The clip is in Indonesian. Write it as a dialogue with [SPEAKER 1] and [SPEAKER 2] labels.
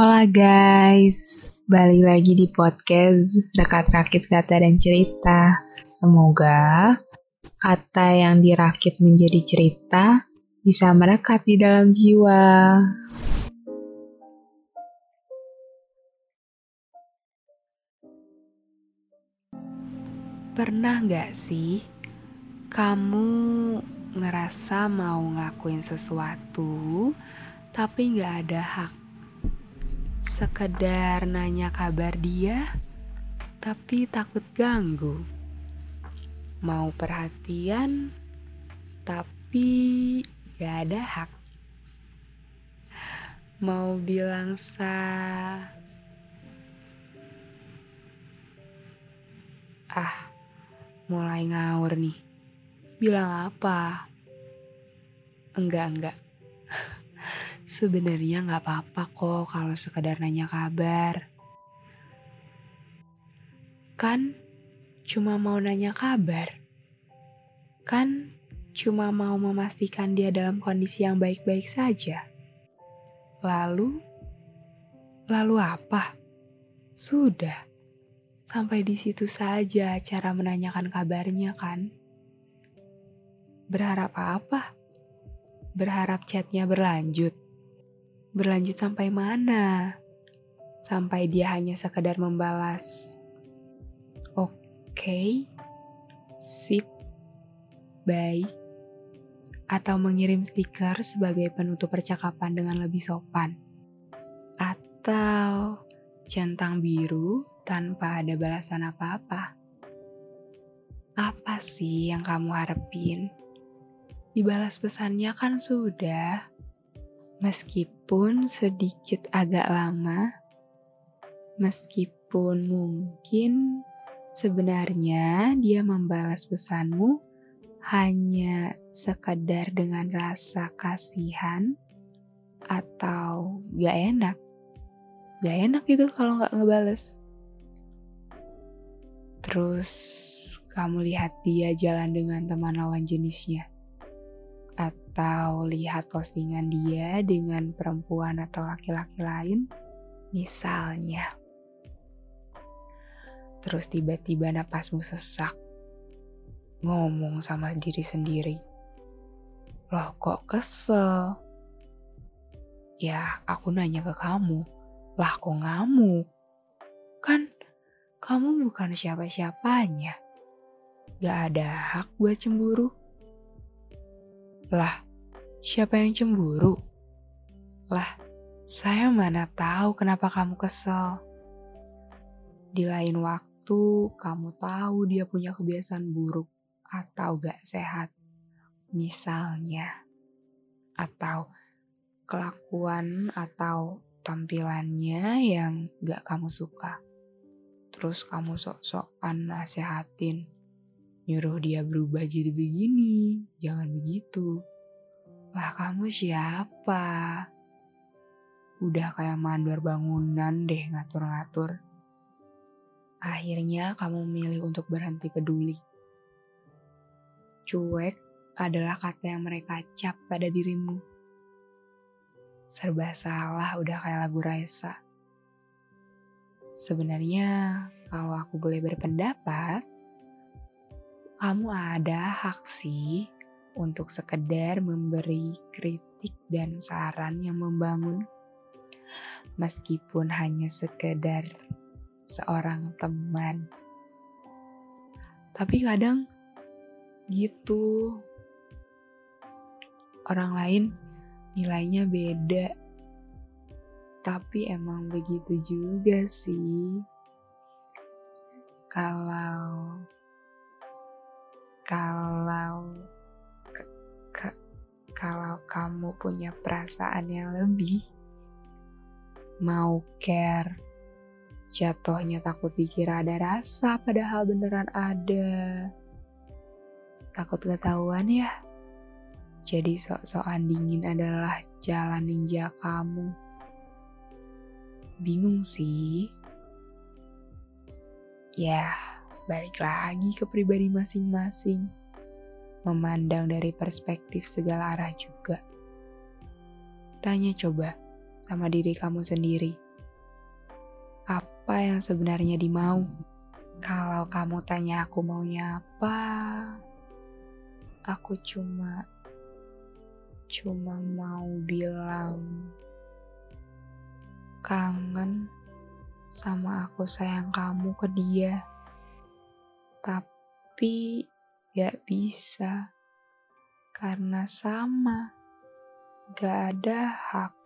[SPEAKER 1] Hola guys, balik lagi di podcast Rekat Rakit Kata dan Cerita. Semoga kata yang dirakit menjadi cerita bisa merekat di dalam jiwa.
[SPEAKER 2] Pernah gak sih kamu ngerasa mau ngelakuin sesuatu tapi gak ada hak? Sekedar nanya kabar dia tapi takut ganggu. Mau perhatian tapi gak ada hak. Mau bilang sa Ah, mulai ngawur nih. Bilang apa? Enggak, enggak. Sebenarnya nggak apa-apa kok kalau sekedar nanya kabar. Kan cuma mau nanya kabar. Kan cuma mau memastikan dia dalam kondisi yang baik-baik saja. Lalu, lalu apa? Sudah. Sampai di situ saja cara menanyakan kabarnya kan? Berharap apa? Berharap chatnya berlanjut. Berlanjut sampai mana? Sampai dia hanya sekedar membalas. Oke, okay, sip, baik. Atau mengirim stiker sebagai penutup percakapan dengan lebih sopan. Atau centang biru tanpa ada balasan apa-apa. Apa sih yang kamu harapin? Dibalas pesannya kan sudah. Meskipun sedikit agak lama, meskipun mungkin sebenarnya dia membalas pesanmu hanya sekedar dengan rasa kasihan atau gak enak. Gak enak itu kalau gak ngebales. Terus kamu lihat dia jalan dengan teman lawan jenisnya. Atau lihat postingan dia dengan perempuan atau laki-laki lain. Misalnya. Terus tiba-tiba napasmu sesak. Ngomong sama diri sendiri. Loh kok kesel? Ya aku nanya ke kamu. Lah kok ngamuk? Kan kamu bukan siapa-siapanya. Gak ada hak buat cemburu. Lah, siapa yang cemburu? Lah, saya mana tahu kenapa kamu kesel. Di lain waktu, kamu tahu dia punya kebiasaan buruk atau gak sehat. Misalnya, atau kelakuan atau tampilannya yang gak kamu suka Terus kamu sok-sokan nasehatin. Nyuruh dia berubah jadi begini. Jangan begitu. Lah kamu siapa? Udah kayak mandor bangunan deh ngatur-ngatur. Akhirnya kamu memilih untuk berhenti peduli. Cuek adalah kata yang mereka cap pada dirimu. Serba salah udah kayak lagu Raisa Sebenarnya, kalau aku boleh berpendapat, kamu ada hak sih untuk sekedar memberi kritik dan saran yang membangun. Meskipun hanya sekedar seorang teman. Tapi kadang gitu. Orang lain nilainya beda tapi emang begitu juga sih. Kalau kalau ke, ke, kalau kamu punya perasaan yang lebih mau care jatuhnya takut dikira ada rasa padahal beneran ada. Takut ketahuan ya. Jadi sok-sokan dingin adalah jalan ninja kamu. Bingung sih. Ya, balik lagi ke pribadi masing-masing. Memandang dari perspektif segala arah juga. Tanya coba sama diri kamu sendiri. apa yang sebenarnya dimau. Kalau kamu tanya aku maunya apa, aku cuma cuma mau bilang kangen sama aku sayang kamu ke dia. Tapi gak bisa karena sama, gak ada hak.